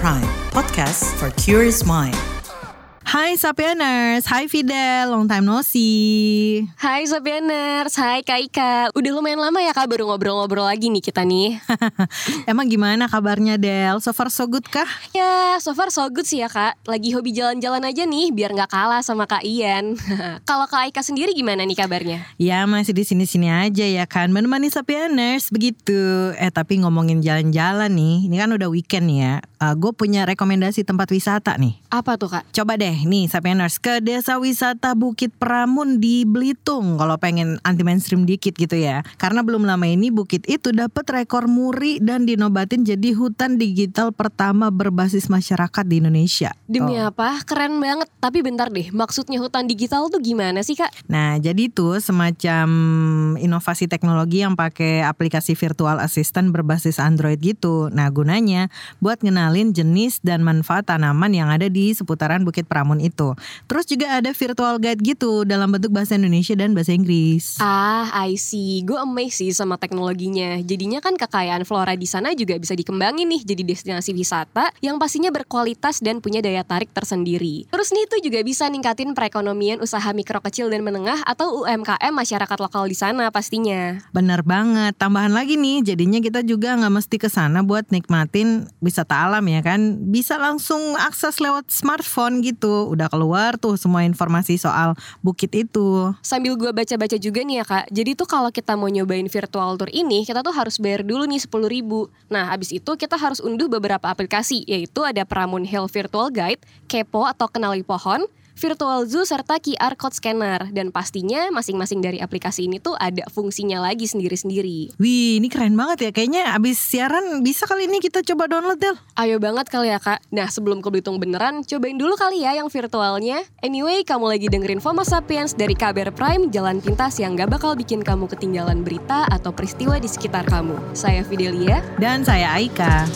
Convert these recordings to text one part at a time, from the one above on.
Prime, podcast for curious mind. Hai Sapieners, hai Fidel, long time no see. Hai Sabianers, hai Kak Ika Udah lumayan lama ya Kak baru ngobrol-ngobrol lagi nih kita nih Emang gimana kabarnya Del? So far so good kah? Ya so far so good sih ya Kak Lagi hobi jalan-jalan aja nih biar nggak kalah sama Kak Ian Kalau Kak Ika sendiri gimana nih kabarnya? Ya masih di sini-sini aja ya kan, menemani Sapieners begitu. Eh tapi ngomongin jalan-jalan nih, ini kan udah weekend ya. Uh, Gue punya rekomendasi tempat wisata nih. Apa tuh Kak? Coba deh nih Sapieners ke desa wisata Bukit Pramun di Belitung kalau pengen anti mainstream dikit gitu ya. Karena belum lama ini bukit itu dapat rekor muri dan dinobatin jadi hutan digital pertama berbasis masyarakat di Indonesia. Demi Oh. apa? Keren banget Tapi bentar deh maksudnya hutan digital tuh gimana sih Kak? Nah, jadi itu semacam inovasi teknologi yang pakai aplikasi virtual assistant berbasis Android gitu. Nah, gunanya buat ngenalin jenis dan manfaat tanaman yang ada di seputaran Bukit Pramun itu. Terus juga ada virtual guide gitu dalam bentuk bahasa Indonesia dan bahasa Inggris. Ah, I see. Gue amazed sih sama teknologinya. Jadinya kan kekayaan flora di sana juga bisa dikembangin nih jadi destinasi wisata yang pastinya berkualitas dan punya daya tarik tersendiri. Terus nih itu juga bisa ningkatin perekonomian usaha mikro kecil dan menengah atau UMKM masyarakat lokal di sana pastinya. Bener banget. Tambahan lagi nih, jadinya kita juga nggak mesti ke sana buat nikmatin wisata alam ya kan. Bisa langsung akses lewat smartphone gitu. Udah keluar tuh semua informasi soal bukit itu. Sambil gue baca-baca juga nih ya kak, jadi tuh kalau kita mau nyobain virtual tour ini, kita tuh harus bayar dulu nih 10 ribu. Nah abis itu kita harus unduh beberapa aplikasi, yaitu ada Pramun Hill Virtual Guide, Kepo atau Kenali Pohon, Virtual Zoo serta QR Code Scanner. Dan pastinya masing-masing dari aplikasi ini tuh ada fungsinya lagi sendiri-sendiri. Wih, ini keren banget ya. Kayaknya abis siaran bisa kali ini kita coba download Del. Ayo banget kali ya kak. Nah sebelum ke Belitung beneran, cobain dulu kali ya yang virtualnya. Anyway, kamu lagi dengerin FOMO Sapiens dari KBR Prime, jalan pintas yang gak bakal bikin kamu ketinggalan berita atau peristiwa di sekitar kamu. Saya Fidelia. Dan saya Aika.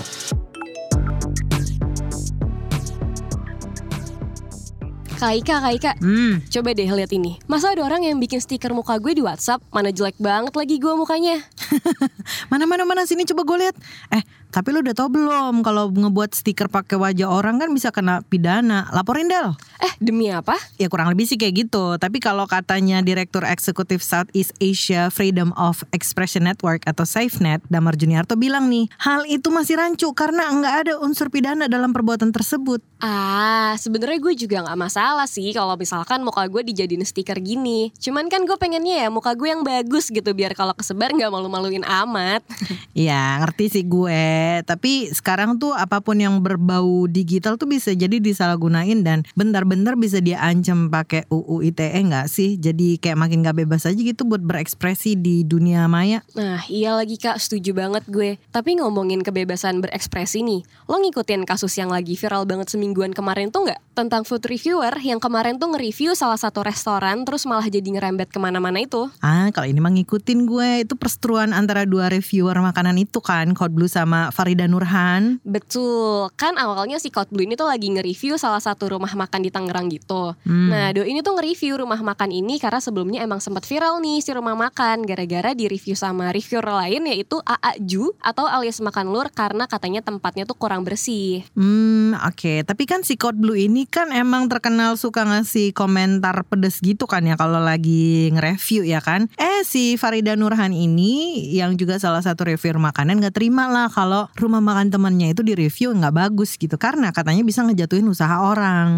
Kak Ika, Kak Ika, Hmm, coba deh lihat ini. Masa ada orang yang bikin stiker muka gue di WhatsApp? Mana jelek banget lagi gue mukanya. mana mana mana sini coba gue lihat. Eh, tapi lu udah tau belum kalau ngebuat stiker pakai wajah orang kan bisa kena pidana. Laporin Del. Eh, demi apa? Ya kurang lebih sih kayak gitu. Tapi kalau katanya Direktur Eksekutif Southeast Asia Freedom of Expression Network atau SafeNet, Damar Juniarto bilang nih, hal itu masih rancu karena nggak ada unsur pidana dalam perbuatan tersebut. Ah, sebenarnya gue juga nggak masalah sih kalau misalkan muka gue dijadiin stiker gini. Cuman kan gue pengennya ya muka gue yang bagus gitu biar kalau kesebar nggak malu-maluin amat. Ya ngerti sih gue Tapi sekarang tuh apa pun yang berbau digital tuh bisa jadi disalahgunain Dan bentar-bentar bisa dia ancam pakai UU ITE nggak sih Jadi kayak makin gak bebas aja gitu buat berekspresi di dunia maya Nah, iya lagi Kak, setuju banget gue. Tapi ngomongin kebebasan berekspresi nih, lo ngikutin kasus yang lagi viral banget semingguan kemarin tuh nggak? Tentang food reviewer yang kemarin tuh nge-review salah satu restoran terus malah jadi ngerembet ke mana-mana itu. Ah kalau ini mah ngikutin gue Itu perseteruan antara dua reviewer makanan itu kan Code Blue sama Farida Nurhan Betul, kan awalnya si Code Blue ini tuh lagi nge-review salah satu rumah makan di Tangerang gitu. Hmm. Nah, Do ini tuh nge-review rumah makan ini karena sebelumnya emang sempat viral nih si rumah makan gara-gara di-review sama reviewer lain yaitu AA Ju atau alias makan lur karena katanya tempatnya tuh kurang bersih. Hmm oke Tapi kan si Code Blue ini kan emang terkenal suka ngasih komentar pedes gitu kan ya Kalau lagi nge-review ya kan. Eh si Farida Nurhan ini yang juga salah satu reviewer makanan gak terima lah Kalau rumah makan temennya itu di review nggak bagus gitu. Karena katanya bisa ngejatuhin usaha orang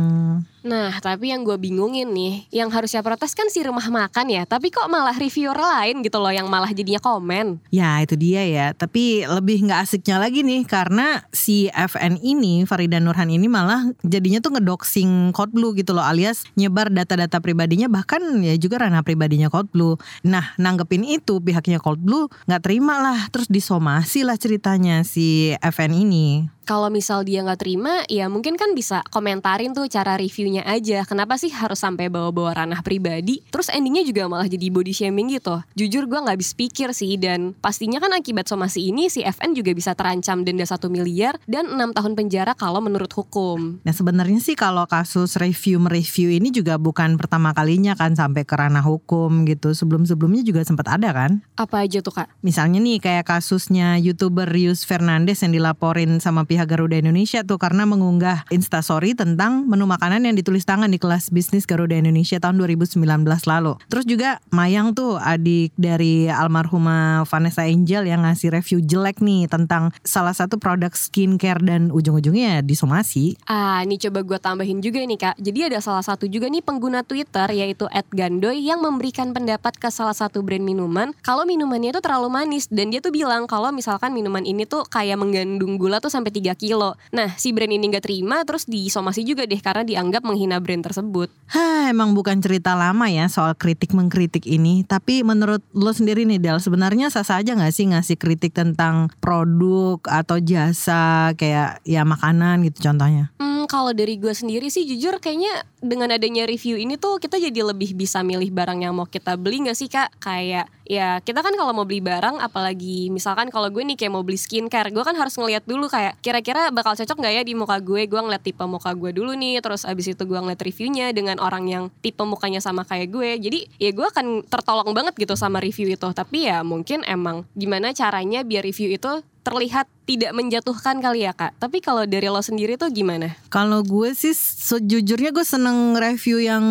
Nah, tapi yang gue bingungin nih, yang harusnya protes kan si rumah makan ya, tapi kok malah reviewer lain gitu loh yang malah jadinya komen. Ya itu dia ya. Tapi lebih nggak asiknya lagi nih Karena si FN ini Farida Nurhan ini malah jadinya tuh ngedoxing Code Blue gitu loh Alias nyebar data-data pribadinya Bahkan ya juga ranah pribadinya Code Blue. Nah nanggepin itu pihaknya Code Blue nggak terima lah Terus disomasi lah ceritanya si FN ini Kalau misal dia nggak terima, ya mungkin kan bisa komentarin tuh cara reviewnya aja. Kenapa sih harus sampai bawa-bawa ranah pribadi? Terus endingnya juga malah jadi body shaming gitu. Jujur gue nggak habis pikir sih dan pastinya kan akibat somasi ini si FN juga bisa terancam denda 1 miliar dan 6 tahun penjara kalau menurut hukum. Nah sebenarnya sih kalau kasus review mereview ini juga bukan pertama kalinya kan sampai ke ranah hukum gitu. Sebelum-sebelumnya juga sempat ada kan. Apa aja tuh kak? Misalnya nih kayak kasusnya youtuber Rius Fernandes yang dilaporin sama pihak pihak Garuda Indonesia tuh karena mengunggah instastory tentang menu makanan yang ditulis tangan di kelas bisnis Garuda Indonesia tahun 2019 lalu. Terus juga Mayang tuh adik dari almarhumah Vanessa Angel yang ngasih review jelek nih tentang salah satu produk skincare dan ujung-ujungnya disomasi. Ah, ini coba gue tambahin juga nih kak. Jadi ada salah satu juga nih pengguna Twitter yaitu @gandoy yang memberikan pendapat ke salah satu brand minuman kalau minumannya itu terlalu manis dan dia tuh bilang kalau misalkan minuman ini tuh kayak menggandung gula tuh sampai 3 kilo. Nah, si brand ini nggak terima terus disomasi juga deh karena dianggap menghina brand tersebut. Hah, emang bukan cerita lama ya soal kritik mengkritik ini. Tapi menurut lo sendiri nih Del, sebenarnya sah-sah aja gak sih ngasih kritik tentang produk atau jasa kayak ya makanan gitu contohnya? Hmm, kalau dari gue sendiri sih jujur kayaknya dengan adanya review ini tuh kita jadi lebih bisa milih barang yang mau kita beli gak sih kak? Kayak ya kita kan kalau mau beli barang apalagi misalkan kalau gue nih kayak mau beli skincare gue kan harus ngeliat dulu kayak kira-kira bakal cocok gak ya di muka gue? Gue ngeliat tipe muka gue dulu nih terus abis itu gue ngeliat reviewnya dengan orang yang tipe mukanya sama kayak gue. Jadi ya gue akan tertolong banget gitu sama review itu. Tapi ya mungkin emang gimana caranya biar review itu terlihat tidak menjatuhkan kali ya kak. Tapi kalau dari lo sendiri tuh gimana? Kalau gue sih sejujurnya gue seneng review yang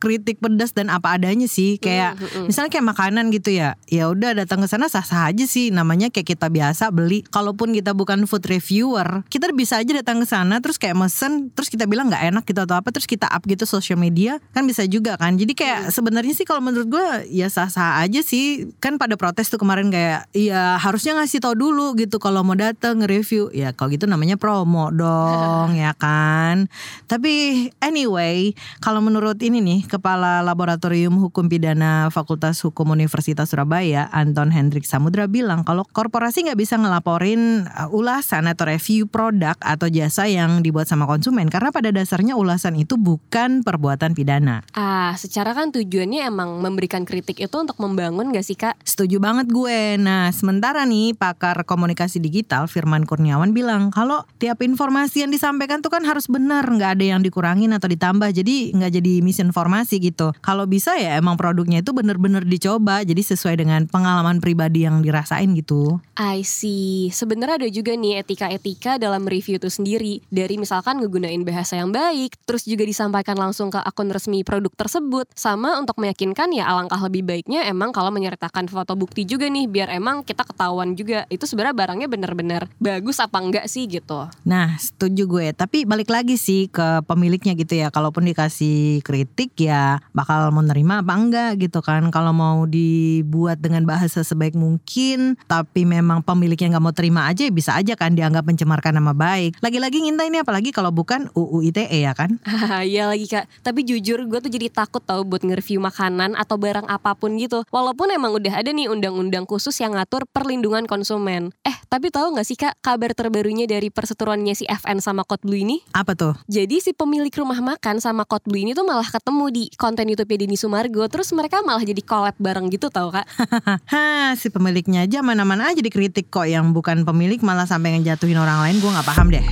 kritik pedas dan apa adanya sih. Kayak Mm, mm, mm. misalnya kayak makanan gitu ya. Ya udah datang ke sana sah-sah aja sih. Namanya kayak kita biasa beli. Kalaupun kita bukan food reviewer, kita bisa aja datang ke sana terus kayak mesen terus kita bilang nggak enak gitu atau apa terus kita up gitu social media kan bisa juga kan. Jadi kayak sebenarnya sih kalau menurut gue ya sah-sah aja sih. Kan pada protes tuh kemarin kayak ya harusnya ngasih tau dulu gitu kalau mau datang nge-review ya kalau gitu namanya promo dong ya kan tapi anyway kalau menurut ini nih kepala laboratorium hukum pidana Fakultas Hukum Universitas Surabaya Anton Hendrik Samudra bilang kalau korporasi nggak bisa ngelaporin uh, ulasan atau review produk atau jasa yang dibuat sama konsumen karena pada dasarnya ulasan itu bukan perbuatan pidana Ah, secara kan tujuannya emang memberikan kritik itu untuk membangun gak sih kak? Setuju banget gue. Nah, sementara nih pakar komunikasi digital Firman Kurniawan bilang kalau tiap informasi yang disampaikan tuh kan harus benar, nggak ada yang dikurangin atau ditambah. Jadi nggak jadi misinformasi gitu. Kalau bisa ya emang produknya itu bener-bener dicoba, jadi sesuai dengan pengalaman pribadi yang dirasain gitu. I see. Sebenarnya ada juga nih etika-etika dalam review itu sendiri. Dari misalkan ngegunain bahasa yang baik, terus juga disampaikan langsung ke akun resmi produk tersebut. Sama untuk meyakinkan ya alangkah lebih baiknya emang kalau menyertakan foto bukti juga nih biar emang kita ketahuan juga itu sebenarnya barangnya bener-bener bagus apa enggak sih gitu. Nah, setuju gue. Tapi balik lagi sih ke pemiliknya gitu ya. Kalaupun dikasih kritik ya bakal mau nerima apa enggak gitu kan. Kalau mau dibuat dengan bahasa sebaik mungkin, tapi memang pemiliknya nggak mau terima aja, ya bisa aja kan dianggap mencemarkan nama baik. Lagi-lagi ngintai ini apalagi kalau bukan UU ITE ya kan. Iya lagi kak. Tapi jujur gue tuh jadi takut tau buat nge-review makanan atau barang apa pun gitu. Walaupun emang udah ada nih undang-undang khusus yang ngatur perlindungan konsumen. Eh tapi tahu nggak sih kak kabar terbarunya dari perseteruannya si FN sama Code Blue ini? Apa tuh? Jadi si pemilik rumah makan sama Code Blue ini tuh malah ketemu di konten YouTube Denny Sumargo. Terus mereka malah jadi collab bareng gitu tau kak. Hah, si pemiliknya aja mana-mana aja dikritik kok yang bukan pemilik malah sampai ngejatuhin orang lain gue nggak paham deh.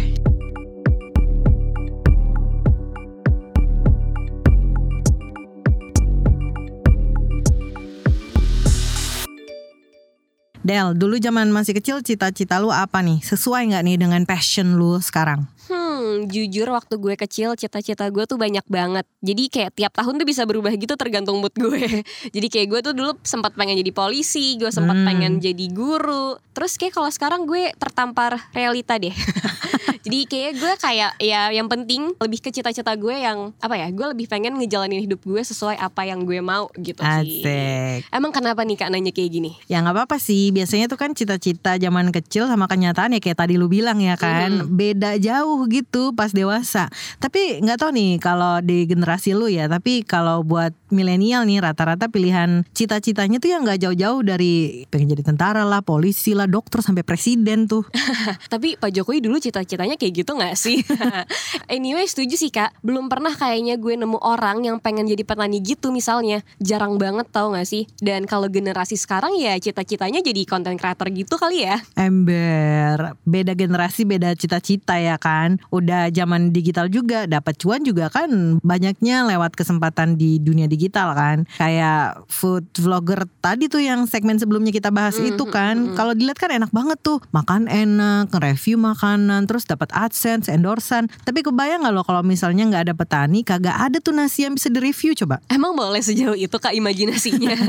Del, dulu zaman masih kecil cita-cita lu apa nih? Sesuai nggak nih dengan passion lu sekarang? Hmm, jujur waktu gue kecil cita-cita gue tuh banyak banget. Jadi kayak tiap tahun tuh bisa berubah gitu tergantung mood gue. jadi kayak gue tuh dulu sempat pengen jadi polisi, gue sempat Hmm. pengen jadi guru. Terus kayak kalau sekarang gue tertampar realita deh. jadi kayak gue kayak ya yang penting lebih ke cita-cita gue yang apa ya? Gue lebih pengen ngejalanin hidup gue sesuai apa yang gue mau gitu sih. Asik. Emang kenapa nih Kak nanya kayak gini? Ya nggak apa-apa sih. Biasanya tuh kan cita-cita zaman kecil sama kenyataan ya kayak tadi lu bilang ya kan, beda jauh gitu pas dewasa. Tapi nggak tahu nih kalau di generasi lu ya. Tapi kalau buat milenial nih rata-rata pilihan cita-citanya tuh yang nggak jauh-jauh dari pengen jadi tentara lah, polisi lah, dokter sampai presiden tuh. Tapi Pak Jokowi dulu cita-citanya kayak gitu gak sih? anyway setuju sih kak Belum pernah kayaknya gue nemu orang yang pengen jadi petani gitu misalnya Jarang banget tau gak sih? Dan kalau generasi sekarang ya cita-citanya jadi content creator gitu kali ya Ember, beda generasi, beda cita-cita ya kan. Udah zaman digital juga, dapat cuan juga kan banyaknya lewat kesempatan di dunia digital kan. Kayak food vlogger tadi tuh yang segmen sebelumnya kita bahas Mm, itu mm, kan. mm, mm. Kalau dilihat kan enak banget tuh. Makan enak, nge-review makanan, terus dapat AdSense, endorsan. Tapi kebayang nggak lo kalau misalnya nggak ada petani, kagak ada tuh nasi yang bisa direview coba. Emang boleh sejauh itu kak imajinasinya?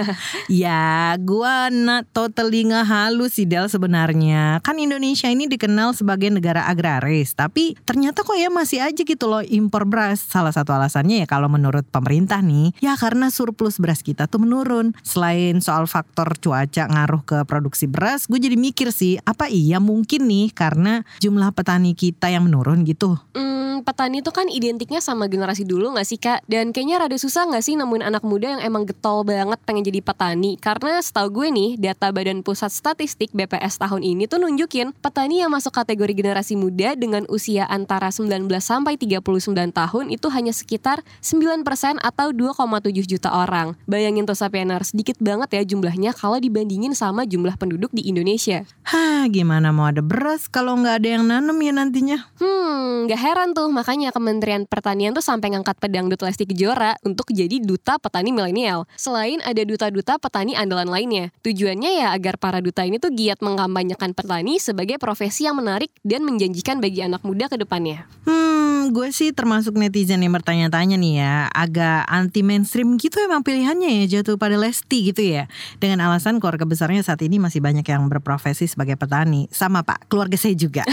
Ya, gua not totally ngehalus sih Del sebenarnya. Kan Indonesia ini dikenal sebagai negara agraris, tapi ternyata kok ya masih aja gitu loh impor beras. Salah satu alasannya ya kalau menurut pemerintah nih, ya karena surplus beras kita tuh menurun. Selain soal faktor cuaca ngaruh ke produksi beras, gue jadi mikir sih, apa iya mungkin nih karena jumlah petani kita yang menurun gitu? Hmm, petani itu kan identiknya sama generasi dulu gak sih kak? Dan kayaknya rada susah gak sih nemuin anak muda yang emang getol banget pengen jadi petani? Karena setahu gue nih, data Badan Pusat Statistik BPS tahun ini tuh nunjukin petani yang masuk kategori generasi muda dengan usia antara 19 sampai 39 tahun itu hanya sekitar 9% atau 2,7 juta orang. Bayangin tuh Sapieners, sedikit banget ya jumlahnya kalau dibandingin sama jumlah penduduk di Indonesia. Hah, gimana mau ada beras kalau nggak ada yang nanam ya nantinya? Hmm, gak heran tuh makanya Kementerian Pertanian tuh sampai ngangkat pedang Dut Lesti Kejora untuk jadi duta petani milenial. Selain ada duta-duta petani andalan lainnya. Tujuannya ya agar para duta ini tuh giat mengkampanyekan petani sebagai profesi yang menarik dan menjanjikan bagi anak muda ke depannya. Hmm, gue sih termasuk netizen yang bertanya-tanya nih ya, agak anti mainstream gitu emang pilihannya ya jatuh pada Lesti gitu ya. Dengan alasan keluarga besarnya saat ini masih banyak yang berprofesi sebagai petani. Sama Pak, keluarga saya juga.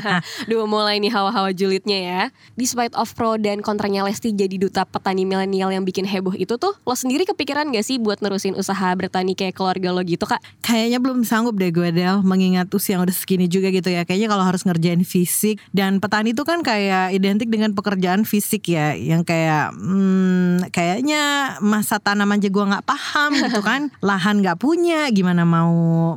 Duh mulai nih hawa-hawa julidnya ya. Despite of pro dan kontranya Lesti jadi duta petani milenial yang bikin heboh itu tuh, lo sendiri kepikiran gak sih buat nerusin usaha bertani kayak keluarga lo gitu kak? Kayaknya belum sanggup deh gue Del Mengingat usia yang udah segini juga gitu ya Kayaknya kalau harus ngerjain fisik Dan petani itu kan kayak identik dengan pekerjaan fisik ya Yang kayak hmm, Kayaknya masa tanam aja gue gak paham gitu kan Lahan gak punya Gimana mau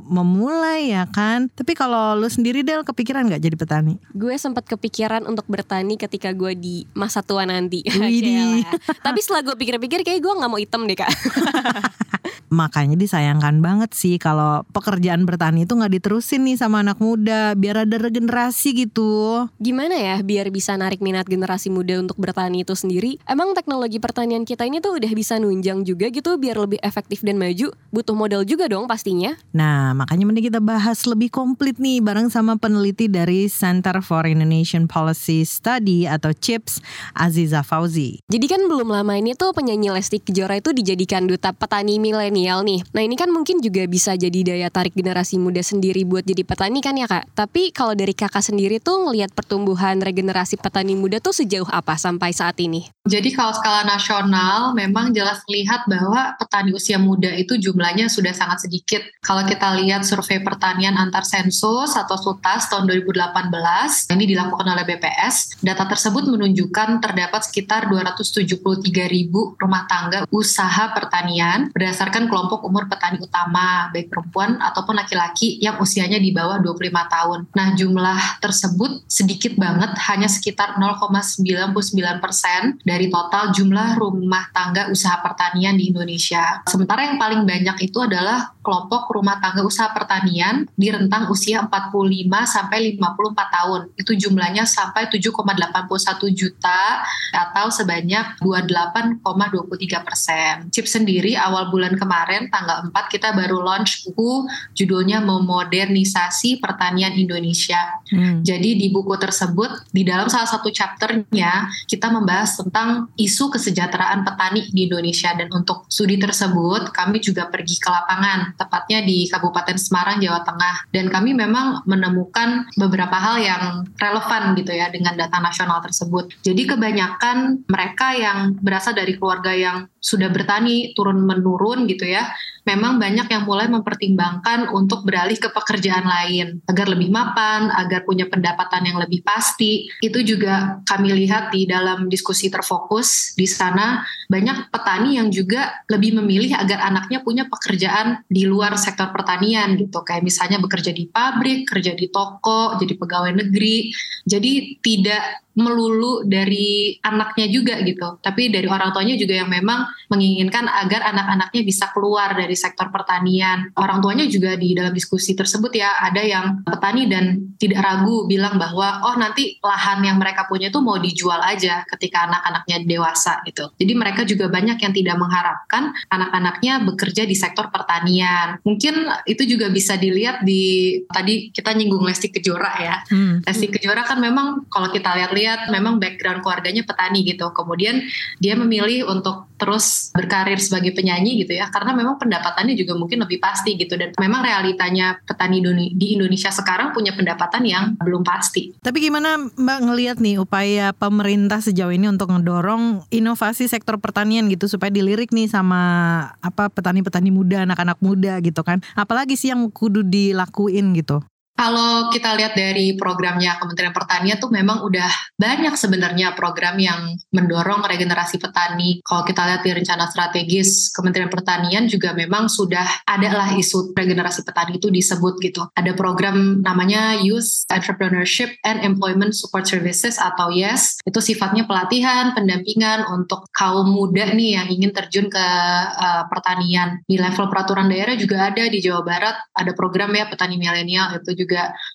memulai ya kan Tapi kalau lu sendiri Del kepikiran gak jadi petani? Gue sempat kepikiran untuk bertani ketika gue di masa tua nanti. Tapi setelah gue pikir-pikir kayak gue nggak mau item deh kak. Makanya disayangkan banget sih kalau pekerjaan bertani itu nggak diterusin nih sama anak muda biar ada regenerasi gitu. Gimana ya biar bisa narik minat generasi muda untuk bertani itu sendiri? Emang teknologi pertanian kita ini tuh udah bisa nunjang juga gitu biar lebih efektif dan maju? Butuh modal juga dong pastinya. Nah, makanya mending kita bahas lebih komplit nih bareng sama peneliti dari Center for Indonesian Policy Study atau CHIPS, Aziza Fauzi. Jadi kan belum lama ini tuh penyanyi Lesti Kejora itu dijadikan duta petani milenial nih. Nah ini kan mungkin juga bisa jadi daya tarik generasi muda sendiri buat jadi petani kan ya kak. Tapi kalau dari kakak sendiri tuh ngelihat pertumbuhan regenerasi petani muda tuh sejauh apa sampai saat ini? Jadi kalau skala nasional memang jelas terlihat bahwa petani usia muda itu jumlahnya sudah sangat sedikit. Kalau kita lihat survei pertanian antar sensus atau SUTAS tahun 2018, ini dilakukan oleh BPS, data tersebut menunjukkan terdapat sekitar 273 ribu rumah tangga usaha pertanian berdasarkan kelompok umur petani utama, baik perempuan ataupun laki-laki yang usianya di bawah 25 tahun. Nah jumlah tersebut sedikit banget, hanya sekitar 0,99 persen dari total jumlah rumah tangga usaha pertanian di Indonesia. Sementara yang paling banyak itu adalah kelompok rumah tangga usaha pertanian di rentang usia 45 sampai 54 tahun. Itu jumlahnya sampai 7,81 juta atau sebanyak 28,23 persen. Chip sendiri awal bulan kemarin tanggal 4 kita baru launch buku judulnya Memodernisasi Pertanian Indonesia. Hmm. Jadi di buku tersebut di dalam salah satu chapternya kita membahas tentang isu kesejahteraan petani di Indonesia dan untuk studi tersebut kami juga pergi ke lapangan tepatnya di Kabupaten Semarang Jawa Tengah dan kami memang menemukan beberapa hal yang relevan gitu ya dengan data nasional tersebut. Jadi kebanyakan mereka yang berasal dari keluarga yang sudah bertani turun menurun gitu ya, memang banyak yang mulai mempertimbangkan untuk beralih ke pekerjaan lain agar lebih mapan, agar punya pendapatan yang lebih pasti. Itu juga kami lihat di dalam diskusi terfokus di sana banyak petani yang juga lebih memilih agar anaknya punya pekerjaan di luar sektor pertanian gitu, kayak misalnya bekerja di pabrik, kerja di toko, jadi pegawai negeri. Jadi tidak melulu dari anaknya juga gitu, tapi dari orang tuanya juga yang memang menginginkan agar anak-anaknya bisa keluar dari sektor pertanian. Orang tuanya juga di dalam diskusi tersebut ya ada yang petani dan tidak ragu bilang bahwa oh nanti lahan yang mereka punya itu mau dijual aja ketika anak-anaknya dewasa gitu. Jadi mereka juga banyak yang tidak mengharapkan anak-anaknya bekerja di sektor pertanian. Mungkin itu juga bisa dilihat di tadi kita nyinggung Lesti Kejora ya. Hmm. Lesti Kejora kan memang kalau kita lihat-lihat memang background keluarganya petani gitu. Kemudian dia memilih untuk terus berkarir sebagai penyanyi gitu ya karena memang pendapatannya juga mungkin lebih pasti gitu dan memang realitanya petani di Indonesia sekarang punya pendapatan yang belum pasti. Tapi gimana Mbak ngelihat nih upaya pemerintah sejauh ini untuk ngedorong inovasi sektor pertanian gitu supaya dilirik nih sama apa petani-petani muda, anak-anak muda gitu kan. Apalagi sih yang kudu dilakuin gitu? Kalau kita lihat dari programnya Kementerian Pertanian tuh memang udah banyak sebenarnya program yang mendorong regenerasi petani. Kalau kita lihat di rencana strategis Kementerian Pertanian juga memang sudah adalah isu regenerasi petani itu disebut gitu. Ada program namanya Youth Entrepreneurship and Employment Support Services atau YES. Itu sifatnya pelatihan, pendampingan untuk kaum muda nih yang ingin terjun ke uh, pertanian. Di level peraturan daerah juga ada di Jawa Barat ada program ya petani milenial itu juga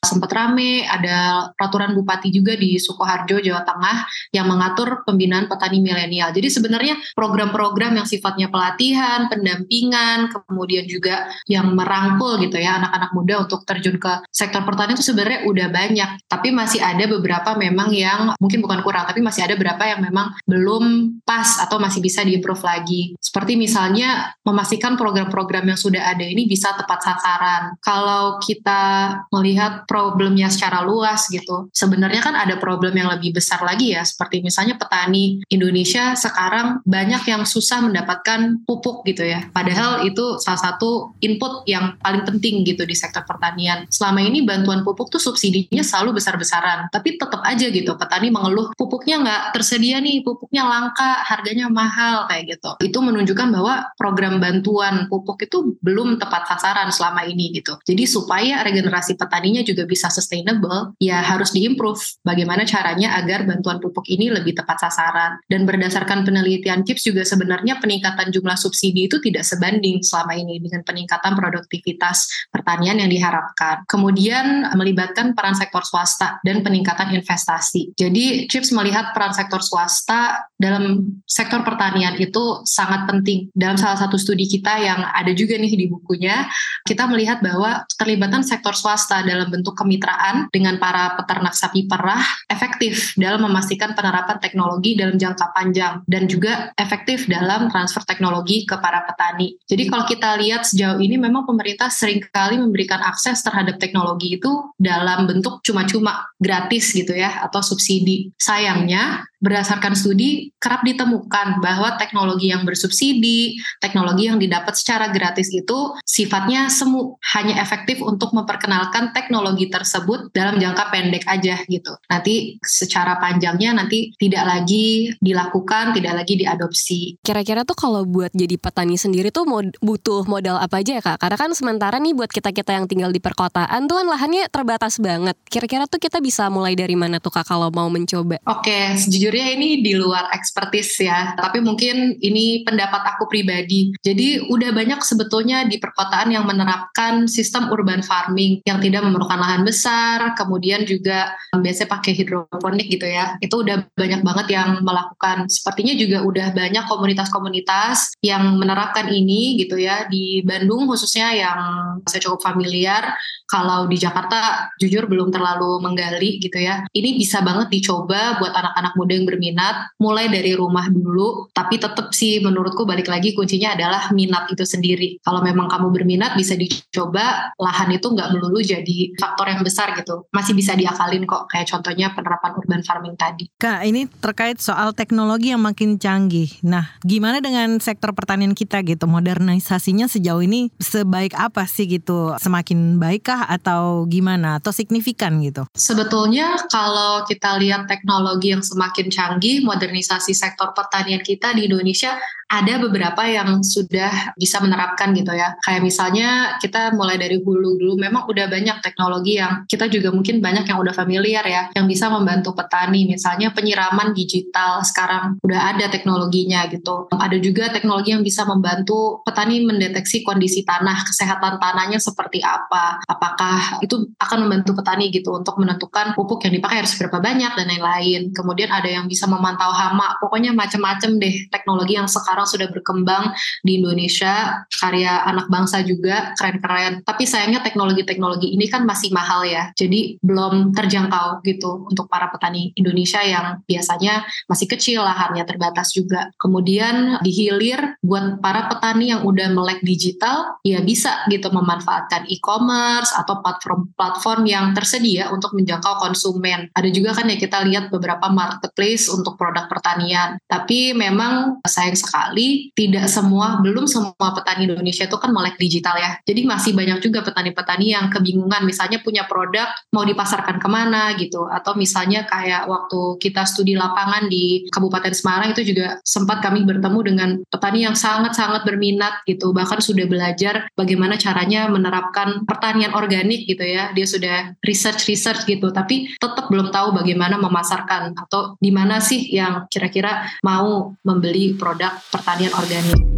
sempat rame, ada peraturan bupati juga di Sukoharjo, Jawa Tengah yang mengatur pembinaan petani milenial. Jadi sebenarnya program-program yang sifatnya pelatihan, pendampingan, kemudian juga yang merangkul gitu ya anak-anak muda untuk terjun ke sektor pertanian itu sebenarnya udah banyak. Tapi masih ada beberapa memang yang mungkin bukan kurang, tapi masih ada beberapa yang memang belum pas atau masih bisa diimprove lagi. Seperti misalnya memastikan program-program yang sudah ada ini bisa tepat sasaran. Kalau kita melihat problemnya secara luas gitu. Sebenarnya kan ada problem yang lebih besar lagi ya, seperti misalnya petani Indonesia sekarang banyak yang susah mendapatkan pupuk gitu ya. Padahal itu salah satu input yang paling penting gitu di sektor pertanian. Selama ini bantuan pupuk tuh subsidinya selalu besar-besaran, tapi tetap aja gitu petani mengeluh pupuknya nggak tersedia nih, pupuknya langka, harganya mahal kayak gitu. Itu menunjukkan bahwa program bantuan pupuk itu belum tepat sasaran selama ini gitu. Jadi supaya regenerasi petaninya juga bisa sustainable, ya harus diimprove bagaimana caranya agar bantuan pupuk ini lebih tepat sasaran. Dan berdasarkan penelitian KIPS juga sebenarnya peningkatan jumlah subsidi itu tidak sebanding selama ini dengan peningkatan produktivitas pertanian yang diharapkan. Kemudian melibatkan peran sektor swasta dan peningkatan investasi. Jadi CHIPS melihat peran sektor swasta dalam sektor pertanian itu sangat penting. Dalam salah satu studi kita yang ada juga nih di bukunya, kita melihat bahwa keterlibatan sektor swasta dalam bentuk kemitraan dengan para peternak sapi perah efektif dalam memastikan penerapan teknologi dalam jangka panjang dan juga efektif dalam transfer teknologi ke para petani. Jadi kalau kita lihat sejauh ini memang pemerintah sering kali memberikan akses terhadap teknologi itu dalam bentuk cuma-cuma gratis gitu ya atau subsidi. Sayangnya berdasarkan studi kerap ditemukan bahwa teknologi yang bersubsidi, teknologi yang didapat secara gratis itu sifatnya semu, hanya efektif untuk memperkenalkan teknologi tersebut dalam jangka pendek aja gitu. Nanti secara panjangnya nanti tidak lagi dilakukan, tidak lagi diadopsi. Kira-kira tuh kalau buat jadi petani sendiri tuh mod butuh modal apa aja ya Kak? Karena kan sementara nih buat kita-kita yang tinggal di perkotaan tuh kan lahannya terbatas banget. Kira-kira tuh kita bisa mulai dari mana tuh Kak kalau mau mencoba? Oke, sejujurnya ini di luar ekspertis ya, tapi mungkin ini pendapat aku pribadi. Jadi udah banyak sebetulnya di perkotaan yang menerapkan sistem urban farming yang tidak memerlukan lahan besar, kemudian juga biasanya pakai hidroponik gitu ya. Itu udah banyak banget yang melakukan. Sepertinya juga udah banyak komunitas-komunitas yang menerapkan ini gitu ya. Di Bandung khususnya yang saya cukup familiar, kalau di Jakarta jujur belum terlalu menggali gitu ya. Ini bisa banget dicoba buat anak-anak muda yang berminat, mulai dari rumah dulu, tapi tetap sih menurutku balik lagi kuncinya adalah minat itu sendiri. Kalau memang kamu berminat bisa dicoba, lahan itu nggak melulu jadi faktor yang besar gitu. Masih bisa diakalin kok kayak contohnya penerapan urban farming tadi. Kak, ini terkait soal teknologi yang makin canggih. Nah, gimana dengan sektor pertanian kita gitu? Modernisasinya sejauh ini sebaik apa sih gitu? Semakin baikkah atau gimana? Atau signifikan gitu? Sebetulnya kalau kita lihat teknologi yang semakin canggih, modernisasi sektor pertanian kita di Indonesia ada beberapa yang sudah bisa menerapkan gitu ya. Kayak misalnya kita mulai dari hulu dulu memang udah banyak teknologi teknologi yang kita juga mungkin banyak yang udah familiar ya, yang bisa membantu petani. Misalnya penyiraman digital sekarang udah ada teknologinya gitu. Ada juga teknologi yang bisa membantu petani mendeteksi kondisi tanah, kesehatan tanahnya seperti apa, apakah itu akan membantu petani gitu untuk menentukan pupuk yang dipakai harus berapa banyak dan lain-lain. Kemudian ada yang bisa memantau hama, pokoknya macam-macam deh teknologi yang sekarang sudah berkembang di Indonesia, karya anak bangsa juga keren-keren. Tapi sayangnya teknologi-teknologi kan masih mahal ya, jadi belum terjangkau gitu untuk para petani Indonesia yang biasanya masih kecil lahannya terbatas juga. Kemudian dihilir buat para petani yang udah melek digital, ya bisa gitu memanfaatkan e-commerce atau platform-platform yang tersedia untuk menjangkau konsumen. Ada juga kan ya kita lihat beberapa marketplace untuk produk pertanian. Tapi memang sayang sekali tidak semua, belum semua petani Indonesia itu kan melek digital ya. Jadi masih banyak juga petani-petani yang kebingungan misalnya punya produk mau dipasarkan ke mana gitu. Atau misalnya kayak waktu kita studi lapangan di Kabupaten Semarang itu juga sempat kami bertemu dengan petani yang sangat-sangat berminat gitu. Bahkan sudah belajar bagaimana caranya menerapkan pertanian organik gitu ya. Dia sudah research-research gitu. Tapi tetap belum tahu bagaimana memasarkan atau di mana sih yang kira-kira mau membeli produk pertanian organik.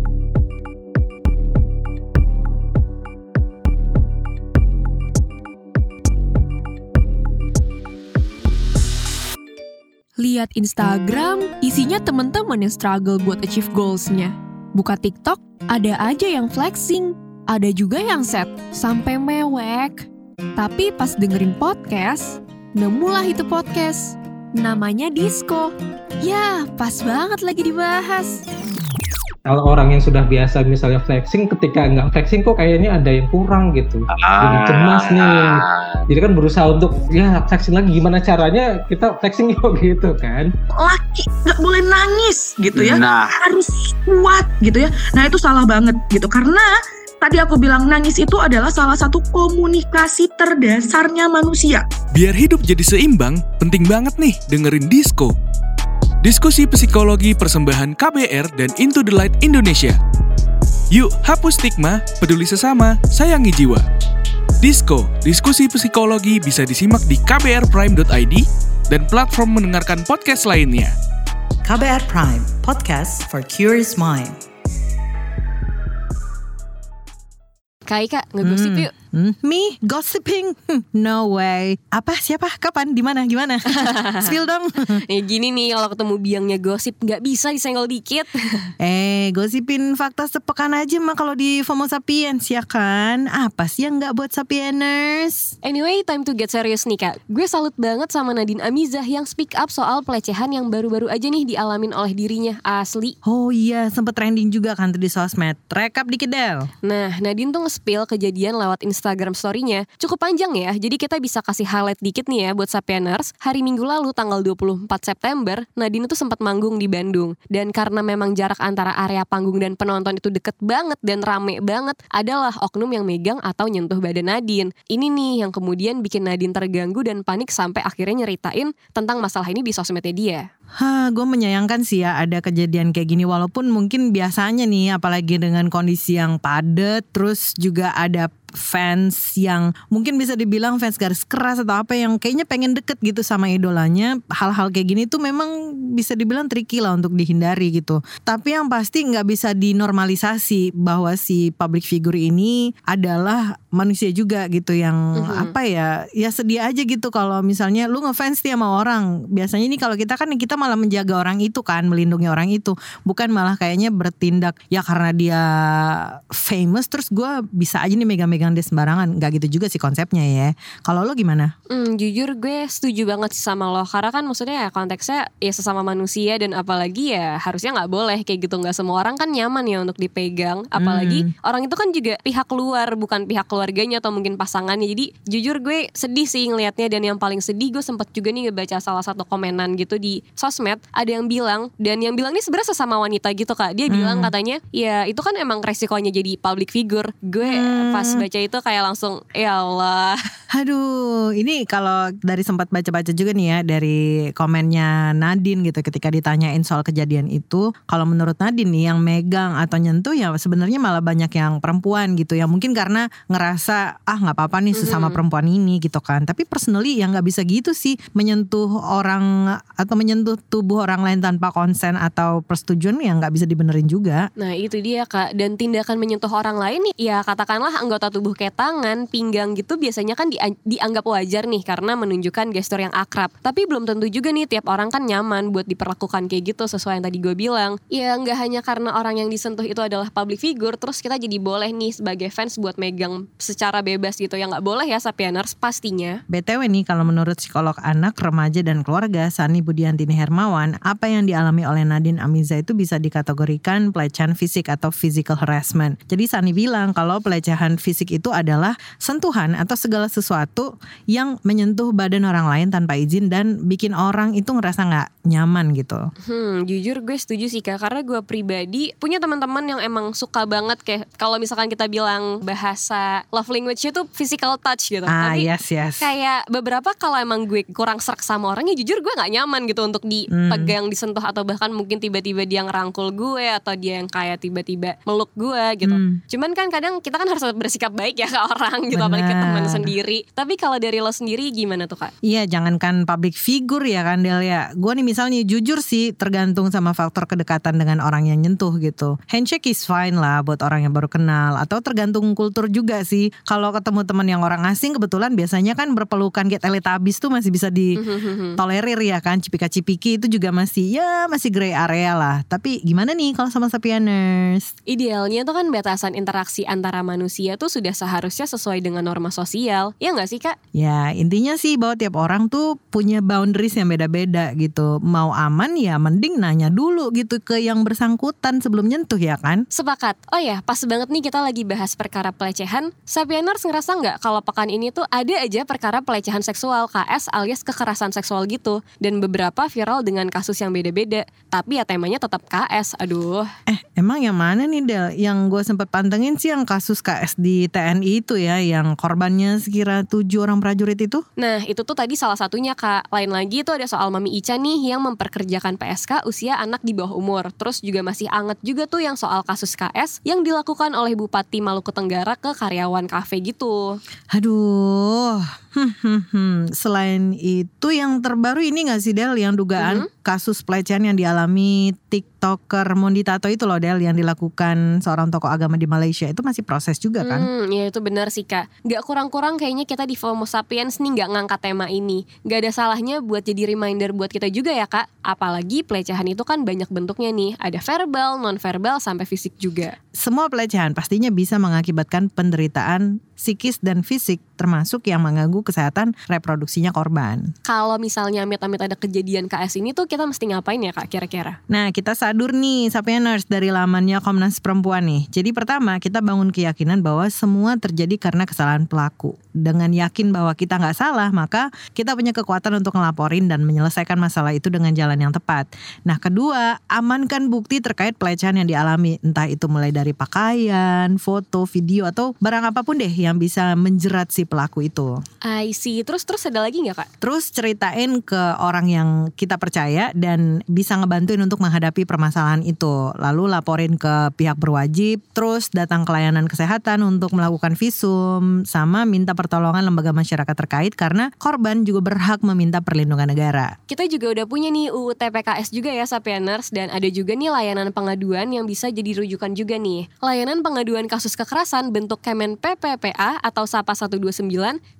Lihat Instagram, isinya temen-temen yang struggle buat achieve goals-nya. Buka TikTok, ada aja yang flexing, ada juga yang set sampai mewek. Tapi pas dengerin podcast, nemulah itu podcast. Namanya Disco. Ya, pas banget lagi dibahas. Kalau orang yang sudah biasa misalnya flexing, ketika nggak flexing kok kayaknya ada yang kurang gitu. Jadi cemas nih. Jadi kan berusaha untuk ya flexing lagi gimana caranya kita flexing yuk gitu kan. laki nggak boleh nangis gitu ya Nah, harus kuat gitu ya nah itu salah banget gitu karena tadi aku bilang nangis itu adalah salah satu komunikasi terdasarnya manusia Biar hidup jadi seimbang, penting banget nih dengerin Disko. Diskusi psikologi persembahan KBR dan Into the Light Indonesia. Yuk, hapus stigma, peduli sesama, sayangi jiwa. Disko, diskusi psikologi bisa disimak di kbrprime.id dan platform mendengarkan podcast lainnya. KBR Prime, podcast for curious mind. Kak Ika, ngegosip Hmm. yuk. Hmm, me gossiping? Hmm, No way. Apa? Siapa? Kapan? Di mana? Gimana? Spill dong. Ya gini nih, kalau ketemu biangnya gosip, nggak bisa disenggol dikit. eh, gosipin fakta sepekan aja mah kalau di FOMO Sapiens ya kan? Apa sih yang nggak buat Sapieners? Anyway, time to get serious nih kak. Gue salut banget sama Nadine Amizah yang speak up soal pelecehan yang baru-baru aja nih dialamin oleh dirinya. Asli. Oh iya, sempet trending juga kan di sosmed. Rekap dikit Del. Nah, Nadine tuh nge-spill kejadian lewat Instagram story-nya. Cukup panjang ya, jadi kita bisa kasih highlight dikit nih ya buat Sapieners. Hari Minggu lalu tanggal 24 September, Nadine tuh sempat manggung di Bandung. Dan karena memang jarak antara area panggung dan penonton itu deket banget dan rame banget, adalah oknum yang megang atau nyentuh badan Nadine. Ini nih yang kemudian bikin Nadine terganggu dan panik sampai akhirnya nyeritain tentang masalah ini di sosmednya dia. Hah, gue menyayangkan sih ya ada kejadian kayak gini. Walaupun mungkin biasanya nih apalagi dengan kondisi yang padat terus juga ada fans yang mungkin bisa dibilang fans garis keras atau apa yang kayaknya pengen deket gitu sama idolanya. Hal-hal kayak gini tuh memang bisa dibilang tricky lah untuk dihindari gitu. Tapi yang pasti nggak bisa dinormalisasi bahwa si public figure ini adalah manusia juga gitu yang Mhm. apa ya ya sedih aja gitu kalau misalnya lu ngefans nih sama orang. Biasanya ini kalau kita kan kita malah menjaga orang itu kan melindungi orang itu. Bukan malah kayaknya bertindak ya karena dia famous terus gue bisa aja nih megang-megang dia sembarangan. Nggak gitu juga sih konsepnya ya. Kalau lo gimana? Hmm, jujur gue setuju banget sih sama lo. Karena kan maksudnya ya konteksnya ya sesama manusia dan apalagi ya harusnya nggak boleh kayak gitu. Nggak semua orang kan nyaman ya untuk dipegang. Apalagi orang itu kan juga pihak luar bukan pihak keluarganya atau mungkin pasangannya. Jadi jujur gue sedih sih ngelihatnya dan yang paling sedih gue sempet juga nih ngebaca salah satu komenan gitu di sosmed sosmed ada yang bilang dan yang bilang ini sebenarnya sesama wanita gitu kak dia bilang katanya ya itu kan emang resikonya jadi public figure gue Hmm. pas baca itu kayak langsung ya Allah Aduh, ini kalau dari sempat baca-baca juga nih ya dari komennya Nadine gitu ketika ditanyain soal kejadian itu, kalau menurut Nadine nih yang megang atau nyentuh ya sebenarnya malah banyak yang perempuan gitu ya. Mungkin karena ngerasa ah nggak apa-apa nih sesama perempuan ini gitu kan. Tapi personally ya nggak bisa gitu sih menyentuh orang atau menyentuh tubuh orang lain tanpa konsen atau persetujuan ya nggak bisa dibenerin juga. Nah itu dia kak. Dan tindakan menyentuh orang lain nih Ya katakanlah anggota tubuh kayak tangan, pinggang gitu Biasanya kan dia- dianggap wajar nih Karena menunjukkan gestur yang akrab. Tapi belum tentu juga nih tiap orang kan nyaman Buat diperlakukan kayak gitu sesuai yang tadi gue bilang. Ya nggak hanya karena orang yang disentuh itu adalah public figure Terus kita jadi boleh nih sebagai fans buat megang secara bebas gitu. Ya nggak boleh ya Sapieners pastinya. BTW nih kalau menurut psikolog anak, remaja dan keluarga Sani Budiantini Hermawan, apa yang dialami oleh Nadine Amiza itu bisa dikategorikan pelecehan fisik atau physical harassment. Jadi Sani bilang kalau pelecehan fisik itu adalah sentuhan atau segala sesuatu yang menyentuh badan orang lain tanpa izin dan bikin orang itu ngerasa nggak nyaman gitu. Hmm, jujur gue setuju sih kak Karena gue pribadi punya teman-teman yang emang suka banget kayak Kalau misalkan kita bilang bahasa love language-nya tuh physical touch gitu Ah Tapi yes yes. kayak beberapa kalau emang gue kurang serak sama orangnya jujur gue nggak nyaman gitu untuk dipegang disentuh atau bahkan mungkin tiba-tiba dia ngerangkul gue atau dia yang kayak tiba-tiba meluk gue gitu. Hmm. cuman kan kadang kita kan harus bersikap baik ya ke orang gitu apalagi ke teman sendiri. Tapi kalau dari lo sendiri gimana tuh kak? Iya jangankan public figure ya kan Del ya. Gue nih misalnya jujur sih tergantung sama faktor kedekatan dengan orang yang nyentuh gitu. Handshake is fine lah buat orang yang baru kenal Atau tergantung kultur juga sih. Kalau ketemu teman yang orang asing kebetulan biasanya kan berpelukan kayak teletabis tuh masih bisa ditolerir ya kan Cipika-cipiki itu juga masih ya masih gray area lah Tapi gimana nih kalau sama sapieners? Idealnya tuh kan batasan interaksi antara manusia tuh sudah seharusnya sesuai dengan norma sosial. Ya nggak sih kak? Ya intinya sih bahwa tiap orang tuh punya boundaries yang beda-beda gitu Mau aman ya mending nanya dulu gitu ke yang bersangkutan sebelum nyentuh ya kan Sepakat. Oh ya, pas banget nih kita lagi bahas perkara pelecehan. Sapieners ngerasa nggak kalau pekan ini tuh ada aja perkara pelecehan seksual KS alias kekerasan seksual gitu. Dan beberapa viral dengan kasus yang beda-beda. Tapi ya temanya tetap KS. Aduh. Eh emang yang mana nih Del Yang gue sempat pantengin sih yang kasus KS di TNI itu ya Yang korbannya sekira tujuh orang prajurit itu Nah itu tuh tadi salah satunya kak. Lain lagi itu ada soal Mami Ica nih yang memperkerjakan PSK usia anak di bawah umur. Terus juga masih anget juga tuh yang soal kasus KS yang dilakukan oleh Bupati Maluku Tenggara ke karyawan kafe gitu. Aduh Hmm, hmm, hmm. Selain itu yang terbaru ini gak sih Del Yang dugaan kasus pelecehan yang dialami TikToker Mondi Tato itu loh Del Yang dilakukan seorang tokoh agama di Malaysia Itu masih proses juga kan Hmm, ya itu benar sih kak. Gak kurang-kurang kayaknya kita di FOMO Sapiens nih gak ngangkat tema ini. Gak ada salahnya buat jadi reminder buat kita juga ya kak. Apalagi pelecehan itu kan banyak bentuknya nih. Ada verbal, non-verbal, sampai fisik juga. Semua pelecehan pastinya bisa mengakibatkan penderitaan psikis dan fisik termasuk yang mengganggu kesehatan reproduksinya korban. Kalau misalnya amit-amit ada kejadian KS ini tuh kita mesti ngapain ya kak kira-kira? Nah kita sadur nih Sapieners dari lamannya Komnas Perempuan nih. Jadi pertama kita bangun keyakinan bahwa semua terjadi karena kesalahan pelaku. Dengan yakin bahwa kita nggak salah maka kita punya kekuatan untuk ngelaporin dan menyelesaikan masalah itu dengan jalan yang tepat. Nah kedua amankan bukti terkait pelecehan yang dialami. Entah itu mulai dari pakaian, foto, video atau barang apa pun deh yang bisa menjerat si pelaku itu. I see. Terus terus ada lagi nggak kak? Terus ceritain ke orang yang kita percaya dan bisa ngebantuin untuk menghadapi permasalahan itu. Lalu laporin ke pihak berwajib, terus datang ke layanan kesehatan untuk melakukan visum, sama minta pertolongan lembaga masyarakat terkait karena korban juga berhak meminta perlindungan negara. Kita juga udah punya nih UU TPKS juga ya Sapieners dan ada juga nih layanan pengaduan yang bisa jadi rujukan juga nih. Layanan pengaduan kasus kekerasan bentuk Kemen PPPA atau SAPA 129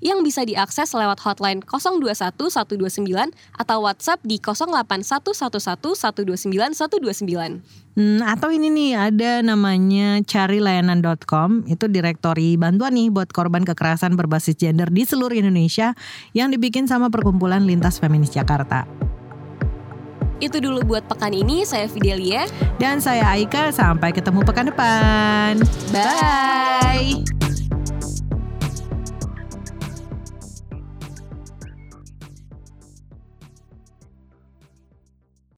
yang bisa diakses lewat hotline 021 129 atau WhatsApp di 081 111 129 129. Hmm, atau ini nih ada namanya carilayanan.com itu direktori bantuan nih buat korban kekerasan berbasis gender di seluruh Indonesia yang dibikin sama perkumpulan lintas feminis Jakarta. Itu dulu buat pekan ini, saya Fidelia. Dan saya Aika, sampai ketemu pekan depan. Bye!